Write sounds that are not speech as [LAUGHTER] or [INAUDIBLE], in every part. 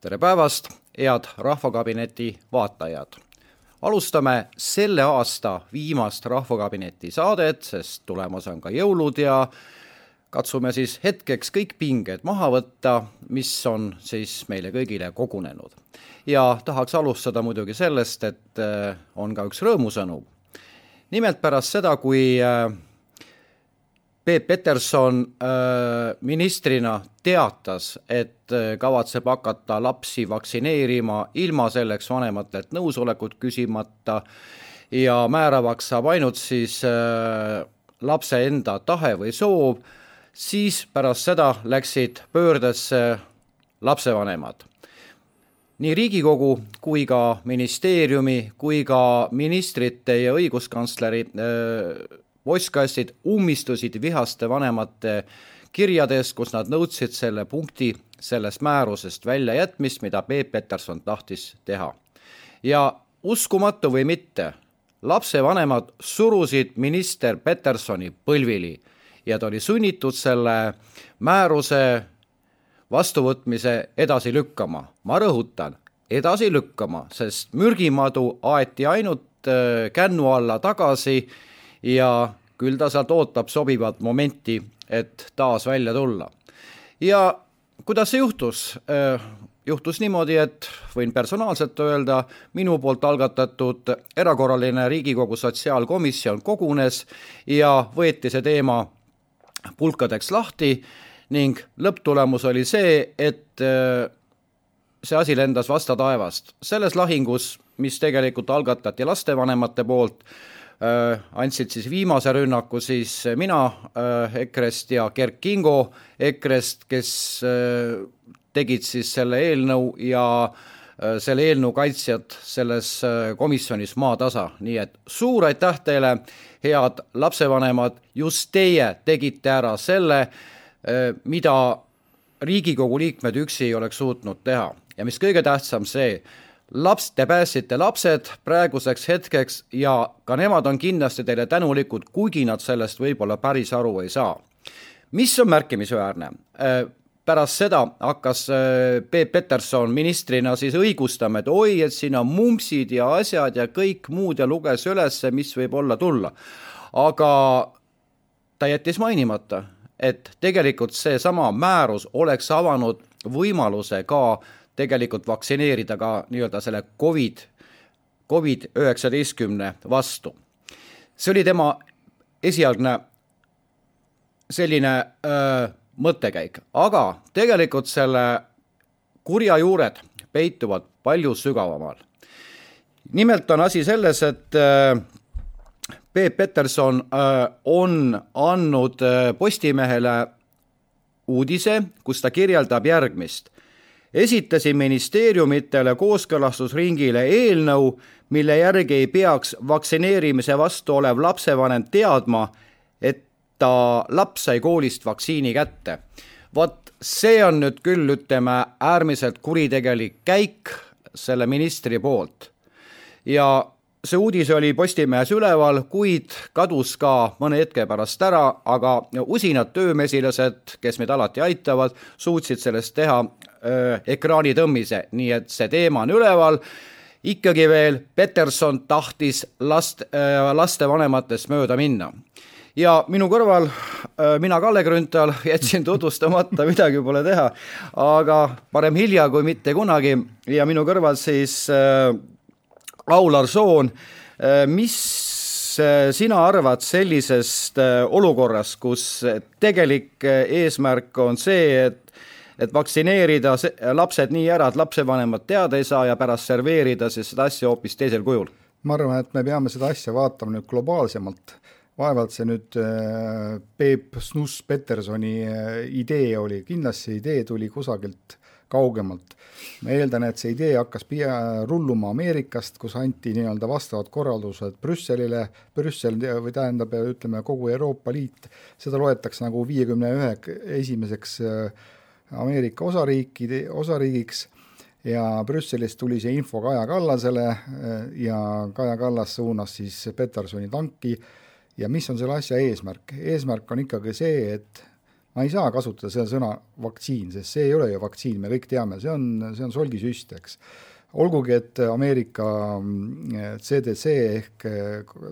tere päevast, head Rahvakabineti vaatajad! alustame selle aasta viimast Rahvakabineti saadet, sest tulemas on ka jõulud ja katsume siis hetkeks kõik pinged maha võtta, mis on siis meile kõigile kogunenud. ja tahaks alustada muidugi sellest, et äh, on ka üks rõõmusõnum. nimelt pärast seda, kui äh, Peep Peterson äh, ministrina teatas, et äh, kavatseb hakata lapsi vaktsineerima ilma selleks vanematelt nõusolekut küsimata ja määravaks saab ainult siis äh, lapse enda tahe või soov, siis pärast seda läksid pöördesse lapsevanemad. nii Riigikogu kui ka ministeeriumi kui ka ministrite ja õiguskantsleri äh, postkastid ummistusid vihaste vanemate kirjades, kus nad nõudsid selle punkti sellest määrusest väljajätmist, mida Peep Peterson tahtis teha. ja uskumatu või mitte, lapsevanemad surusid minister Petersoni põlvili ja ta oli sunnitud selle määruse vastuvõtmise edasi lükkama. ma rõhutan, edasi lükkama, sest mürgimadu aeti ainult äh, kännu alla tagasi ja küll ta sealt ootab sobivat momenti, et taas välja tulla. ja kuidas see juhtus? Äh, juhtus niimoodi, et võin personaalselt öelda, minu poolt algatatud erakorraline Riigikogu sotsiaalkomisjon kogunes ja võeti see teema pulkadeks lahti ning lõpptulemus oli see, et äh, see asi lendas vastu taevast. selles lahingus, mis tegelikult algatati lastevanemate poolt, andsid siis viimase rünnaku siis mina äh, EKRE-st ja Gerd Kingo EKRE-st, kes äh, tegid siis selle eelnõu ja selle eelnõu kaitsjad selles komisjonis maatasa, nii et suur aitäh teile, head lapsevanemad, just teie tegite ära selle, mida Riigikogu liikmed üksi ei oleks suutnud teha. Ja mis kõige tähtsam, see, laps, te päästsite lapsed praeguseks hetkeks ja ka nemad on kindlasti teile tänulikud, kuigi nad sellest võib-olla päris aru ei saa. mis on märkimisväärne? Äh, pärast seda hakkas äh, Peep Peterson ministrina siis õigustama, et oi, et siin on mumpsid ja asjad ja kõik muud ja luges üles, mis võib olla tulla. aga ta jättis mainimata, et tegelikult seesama määrus oleks avanud võimaluse ka äh, tegelikult vaktsineerida ka nii-öelda selle Covid, Covid üheksateistkümne vastu. see oli tema esialgne selline öö, mõttekäik, aga tegelikult selle kurja juured peituvad palju sügavamal. nimelt on asi selles, et öö, Peep Peterson öö, on andnud Postimehele uudise, kus ta kirjeldab järgmist esitasin ministeeriumitele kooskõlastusringile eelnõu, mille järgi ei peaks vaktsineerimise vastu olev lapsevanem teadma, et ta laps sai koolist vaktsiini kätte. vot see on nüüd küll, ütleme, äärmiselt kuritegelik käik selle ministri poolt. ja see uudis oli Postimehes üleval, kuid kadus ka mõne hetke pärast ära, aga usinad töömesilased, kes meid alati aitavad, suutsid sellest teha ekraani tõmmise, nii et see teema on üleval. ikkagi veel Peterson tahtis last, lastevanematest mööda minna. Ja minu kõrval mina, Kalle Grünthal, [LAUGHS] jätsin tutvustamata, midagi pole teha, aga parem hilja kui mitte kunagi. Ja minu kõrval siis äh, Aular Soon, mis sina arvad sellisest olukorrast, kus tegelik eesmärk on see, et et vaktsineerida lapsed nii ära, et lapsevanemad teada ei saa ja pärast serveerida siis seda asja hoopis teisel kujul? ma arvan, et me peame seda asja vaatama nüüd globaalsemalt. vaevalt see nüüd äh, Peep Snus Petersoni äh, idee oli, kindlasti see idee tuli kusagilt kaugemalt. ma eeldan, et see idee hakkas pia rulluma Ameerikast, kus anti nii-öelda vastavad korraldused Brüsselile, Brüssel või tähendab, ütleme kogu Euroopa Liit, seda loetakse nagu viiekümne ühe esimeseks äh, Ameerika osariikide, osariigiks ja Brüsselist tuli see info Kaja Kallasele äh, ja Kaja Kallas suunas siis Petersoni tanki ja mis on selle asja eesmärk? eesmärk on ikkagi see, et ma ei saa kasutada seda sõna vaktsiin, sest see ei ole ju vaktsiin, me kõik teame, see on, see on solgisüst, eks olgugi, et Ameerika CDC ehk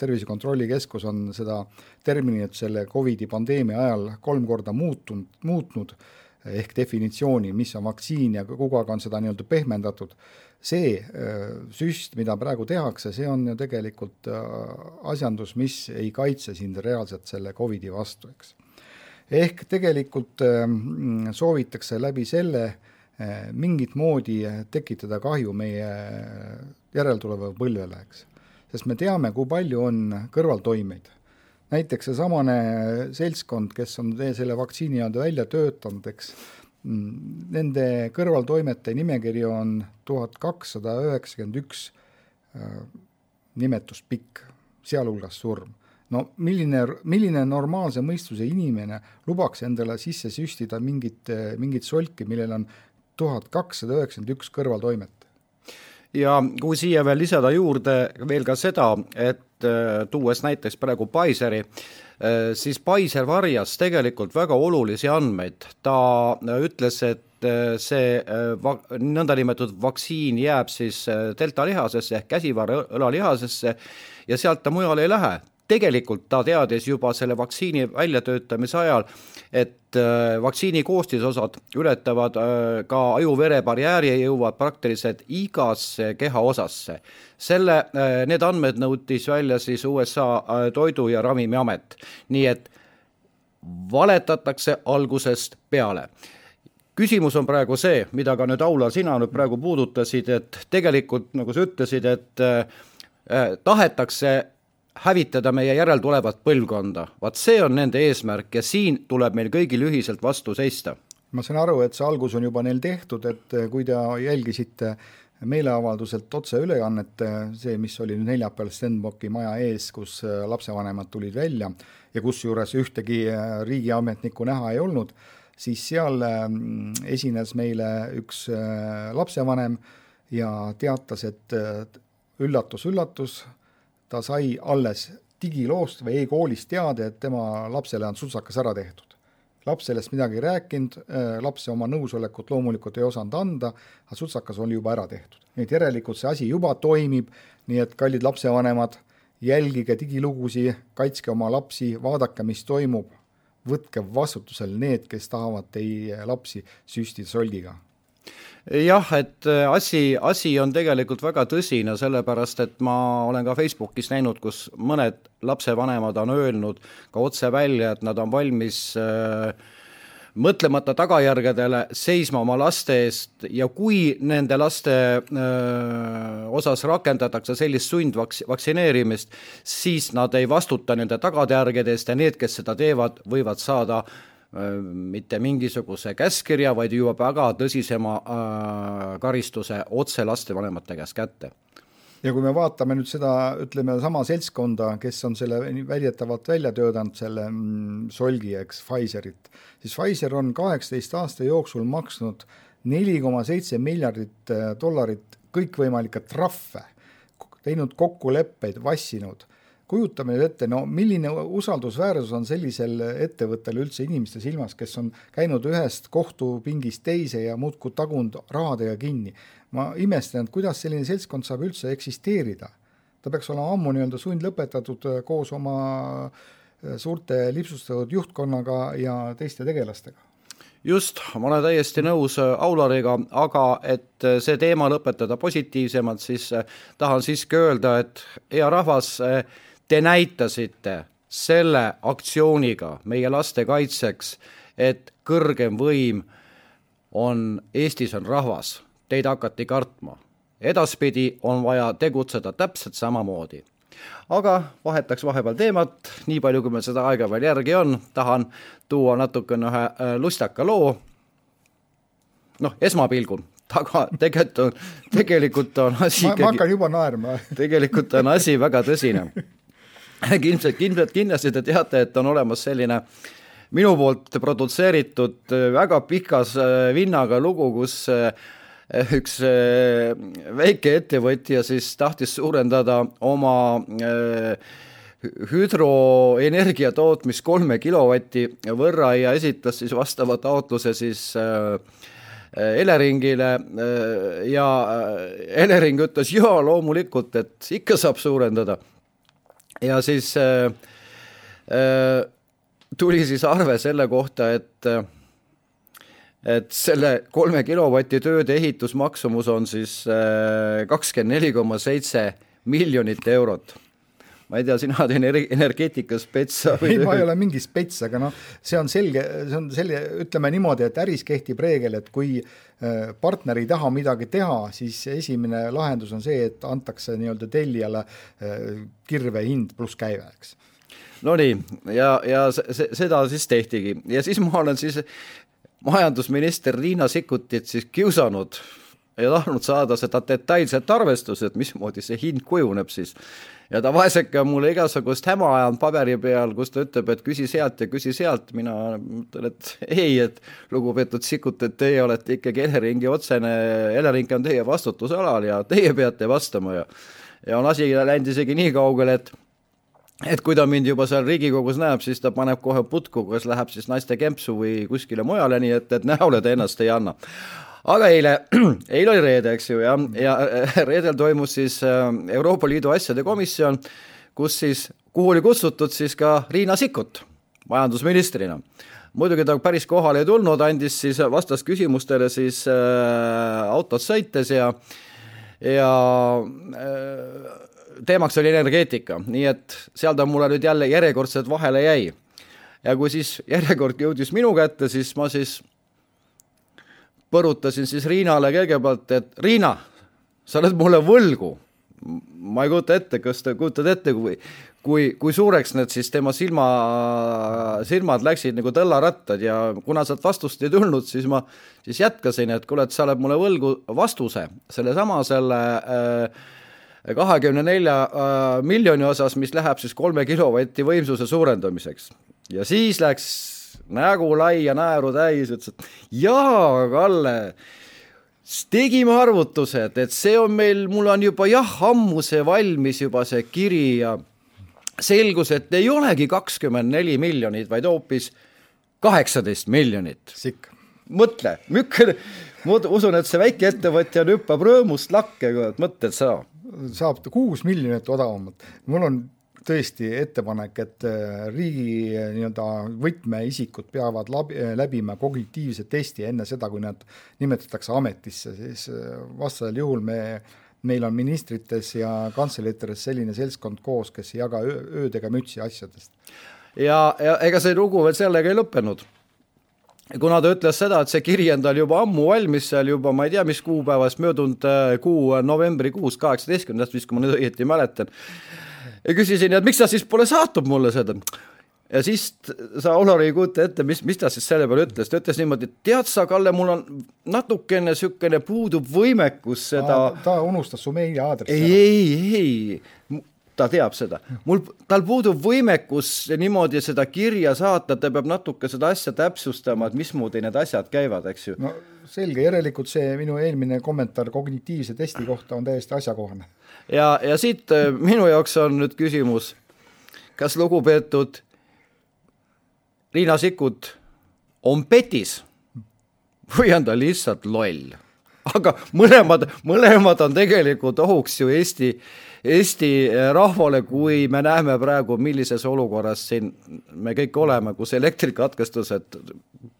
Tervise Kontrollikeskus on seda terminit selle Covidi pandeemia ajal kolm korda muutunud, muutnud, ehk definitsiooni, mis on vaktsiin ja kogu aeg on seda nii-öelda pehmendatud, see süst, mida praegu tehakse, see on ju tegelikult asjandus, mis ei kaitse sind reaalselt selle Covidi vastu, eks. ehk tegelikult soovitakse läbi selle mingit moodi tekitada kahju meie järeltulevale põlvele, eks. sest me teame, kui palju on kõrvaltoimeid näiteks seesamane seltskond, kes on selle vaktsiini nii-öelda välja töötanud, eks, nende kõrvaltoimete nimekiri on tuhat kakssada üheksakümmend üks äh, nimetust pikk, sealhulgas surm. no milline, milline normaalse mõistuse inimene lubaks endale sisse süstida mingit, mingit solki, millel on tuhat kakssada üheksakümmend üks kõrvaltoimet? Ja kui siia veel lisada juurde veel ka seda, et äh, tuues näiteks praegu Pfizeri, äh, siis Pfizer varjas tegelikult väga olulisi andmeid, ta äh, ütles, et see va-, nõndanimetatud vaktsiin jääb siis delta lihasesse ehk käsivarraõlalihasesse ja sealt ta mujale ei lähe tegelikult ta teadis juba selle vaktsiini väljatöötamise ajal, et äh, vaktsiini koostisosad ületavad äh, ka aju-vere barjääri ja jõuavad praktiliselt igasse kehaosasse. selle, äh, need andmed nõutis välja siis USA Toidu- ja Ravimiamet, nii et valetatakse algusest peale küsimus on praegu see, mida ka nüüd Aula, sina nüüd praegu puudutasid, et tegelikult nagu sa ütlesid, et tahetakse hävitada meie järeltulevat põlvkonda. vaat see on nende eesmärk ja siin tuleb meil kõigil ühiselt vastu seista. ma saan aru, et see algus on juba neil tehtud, et kui te jälgisite meeleavalduselt otseüleannet, see, mis oli nüüd neljapäeval Stenbocki maja ees, kus lapsevanemad tulid välja ja kusjuures ühtegi riigiametnikku näha ei olnud, siis seal esines meile üks lapsevanem ja teatas, et üllatus-üllatus, ta sai alles digiloost või e-koolist teade, et tema lapsele on sutsakas ära tehtud. laps sellest midagi ei rääkinud, äh, laps oma nõusolekut loomulikult ei osanud anda, aga sutsakas oli juba ära tehtud. nii et järelikult see asi juba toimib, nii et kallid lapsevanemad, jälgige digilugusid, kaitske oma lapsi, vaadake, mis toimub, võtke vastutusele need, kes tahavad teie lapsi süstida solgiga jah, et äh, asi, asi on tegelikult väga tõsine, sellepärast et ma olen ka Facebookis näinud, kus mõned lapsevanemad on öelnud ka otse välja, et nad on valmis äh, mõtlemata tagajärgedele seisma oma laste eest ja kui nende laste öö, äh, osas rakendatakse sellist sundvaktsineerimist, siis nad ei vastuta nende tagajärgede eest ja need, kes seda teevad, võivad saada mitte mingisuguse käskkirja, vaid jõuab väga tõsisema äh, karistuse otse lastevanemate käest kätte. Ja kui me vaatame nüüd seda, ütleme sama seltskonda, kes on selle väidetavalt välja töötanud, selle mm, solgi, eks, Pfizerit, siis Pfizer on kaheksateist aasta jooksul maksnud neli koma seitse miljardit äh, dollarit kõikvõimalikke trahve, teinud kokkuleppeid, vassinud kujutame nüüd ette, no milline usaldusväärsus on sellisel ettevõttel üldse inimeste silmas, kes on käinud ühest kohtupingist teise ja muudkui tagunud rahadega kinni. ma imestan, et kuidas selline seltskond saab üldse eksisteerida. ta peaks olema ammu nii-öelda sundlõpetatud äh, koos oma äh, suurte lipsustatud juhtkonnaga ja teiste tegelastega just, ma olen täiesti nõus äh, Aulariga, aga et see teema lõpetada positiivsemalt, siis tahan siiski öelda, et hea rahvas Te näitasite selle aktsiooniga meie laste kaitseks, et kõrgem võim on, Eestis on rahvas, teid hakati kartma. edaspidi on vaja tegutseda täpselt samamoodi. aga vahetaks vahepeal teemat, nii palju, kui meil seda aega veel järgi on, tahan tuua natukene ühe äh, lustaka loo. noh, esmapilgul taga, tegelikult on, tegelikult on asi ma, ma hakkan juba naerma tegelikult on asi väga tõsine [LAUGHS] [LAUGHS] ilmselt, ilmselt kindlasti te teate, et on olemas selline minu poolt produtseeritud väga pikas äh, vinnaga lugu, kus äh, üks äh, väike ettevõtja siis tahtis suurendada oma hüdroenergia tootmist kolme kilovati võrra ja esitas siis vastava taotluse siis äh, Eleringile ja Elering ütles jaa, loomulikult, et ikka saab suurendada. Ja siis äh, tuli siis arve selle kohta, et et selle kolme kilovati tööde ehitusmaksumus on siis kakskümmend neli koma seitse miljonit eurot ma ei tea, sina oled energeetikas spets. ei, ma ei [LAUGHS] ole mingi spets, aga noh, see on selge, see on selge, ütleme niimoodi, et äris kehtib reegel, et kui äh, partner ei taha midagi teha, siis esimene lahendus on see, et antakse nii-öelda tellijale äh, kirvehind pluss käive, eks Nonii, ja, ja se, seda siis tehtigi ja siis ma olen siis majandusminister Riina Sikkutit siis kiusanud ja tahtnud saada seda detailset arvestust, et mismoodi see hind kujuneb siis. ja ta vaeseke on mulle igasugust häma ajanud paberi peal, kus ta ütleb, et küsi sealt ja küsi sealt, mina ütlen, et ei, et lugupeetud Sikkut, et teie olete ikkagi Eleringi otsene, Elering on teie vastutusalal ja teie peate vastama ja ja on asi läinud isegi nii kaugele, et et kui ta mind juba seal Riigikogus näeb, siis ta paneb kohe putku, kas läheb siis naiste kempsu või kuskile mujale, nii et, et näole ta ennast ei anna aga eile, [CLEARS THROAT] eile oli reede, eks ju, ja, ja äh, reedel toimus siis äh, Euroopa Liidu asjade komisjon, kus siis, kuhu oli kutsutud siis ka Riina Sikkut majandusministrina. muidugi ta päris kohale ei tulnud, andis siis, vastas küsimustele siis äh, autos sõites ja, ja äh, teemaks oli energeetika, nii et seal ta mulle nüüd jälle järjekordselt vahele jäi. ja kui siis järjekord jõudis minu kätte, siis ma siis põrutasin siis Riinale kõigepealt, et Riina, sa oled mulle võlgu. ma ei kujuta ette, kas te kujutad ette, kui, kui, kui suureks need siis tema silma, silmad läksid nagu tõllarattad ja kuna sealt vastust ei tulnud, siis ma siis jätkasin, et kuule, et sa oled mulle võlgu vastuse sellesama selle äh, kahekümne nelja äh, miljoni osas, mis läheb siis kolme kilovatti võimsuse suurendamiseks. ja siis läks nägu lai ja naeru täis, ütles, et jaa, Kalle, tegime arvutused, et see on meil, mul on juba jah, ammu see valmis juba see kiri ja selgus, et ei olegi kakskümmend neli miljonit, vaid hoopis kaheksateist miljonit. mõtle, mükk-, ma usun, et see väikeettevõtja hüppab rõõmust lakke, mõtled sa? saab kuus miljonit odavamalt. mul on tõesti ettepanek, et äh, riigi äh, nii-öelda võtmeisikud peavad läbi, äh, läbima kognitiivse testi enne seda, kui nad nimetatakse ametisse, siis vastasel juhul me, meil on ministrites ja kantseleites selline seltskond koos, kes ei jaga öö, ööd ega mütsi asjadest. ja, ja ega see lugu veel sellega ei lõppenud kuna ta ütles seda, et see kiri on tal juba ammu valmis seal juba ma ei tea, mis kuupäevast, möödunud kuu novembrikuus, kaheksateistkümnendast vist, kui ma nüüd õieti mäletan ja küsisin, et miks ta siis pole saatnud mulle seda. ja siis sa, Olari, ei kujuta ette, mis, mis ta siis selle peale ütles, ta ütles niimoodi, et tead sa, Kalle, mul on natukene niisugune puudub võimekus seda ta unustas su meili aadressi ei, ei, ei, ta teab seda. mul, tal puudub võimekus niimoodi seda kirja saata, ta peab natuke seda asja täpsustama, et mismoodi need asjad käivad, eks ju. no selge, järelikult see minu eelmine kommentaar kognitiivse testi kohta on täiesti asjakohane ja, ja siit äh, minu jaoks on nüüd küsimus, kas lugupeetud Riina Sikkut on petis või on ta lihtsalt loll? aga mõlemad, mõlemad on tegelikult ohuks ju Eesti, Eesti äh, rahvale, kui me näeme praegu, millises olukorras siin me kõik oleme, kus elektrikatkestused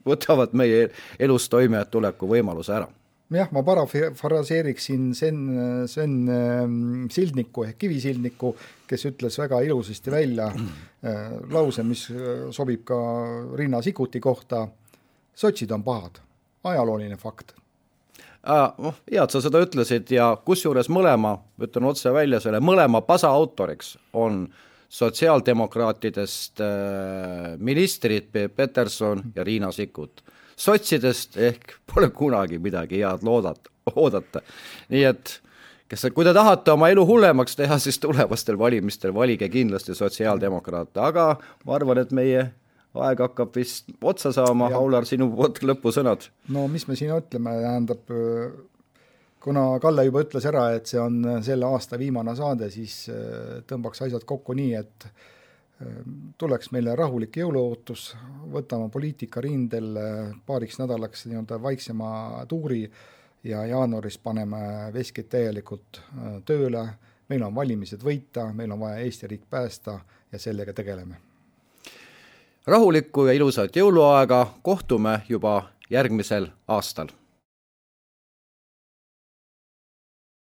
võtavad meie elus toimetuleku võimaluse ära. Jah, ma parafraseeriksin Sven, Sven ähm, Sildniku ehk Kivisildniku, kes ütles väga ilusasti välja äh, lause, mis äh, sobib ka Riina Sikkuti kohta. sotsid on pahad, ajalooline fakt noh, hea, et sa seda ütlesid ja kusjuures mõlema, ütlen otse välja selle, mõlema pasa autoriks on sotsiaaldemokraatidest äh, ministrid Peep Peterson ja Riina Sikkut sotsidest ehk pole kunagi midagi head loodata, oodata. nii et kes, kui te tahate oma elu hullemaks teha, siis tulevastel valimistel valige kindlasti sotsiaaldemokraate, aga ma arvan, et meie aeg hakkab vist otsa saama, Aular, sinu lõpusõnad. no mis me siin ütleme, tähendab kuna Kalle juba ütles ära, et see on selle aasta viimane saade, siis äh, tõmbaks asjad kokku nii, et äh, tuleks meile rahulik jõuluootus, võtame poliitikarindel äh, paariks nädalaks nii-öelda vaiksema tuuri ja jaanuaris paneme veskid täielikult tööle, meil on valimised võita, meil on vaja Eesti riik päästa ja sellega tegeleme. Rahulikku ja ilusat jõuluaega, kohtume juba järgmisel aastal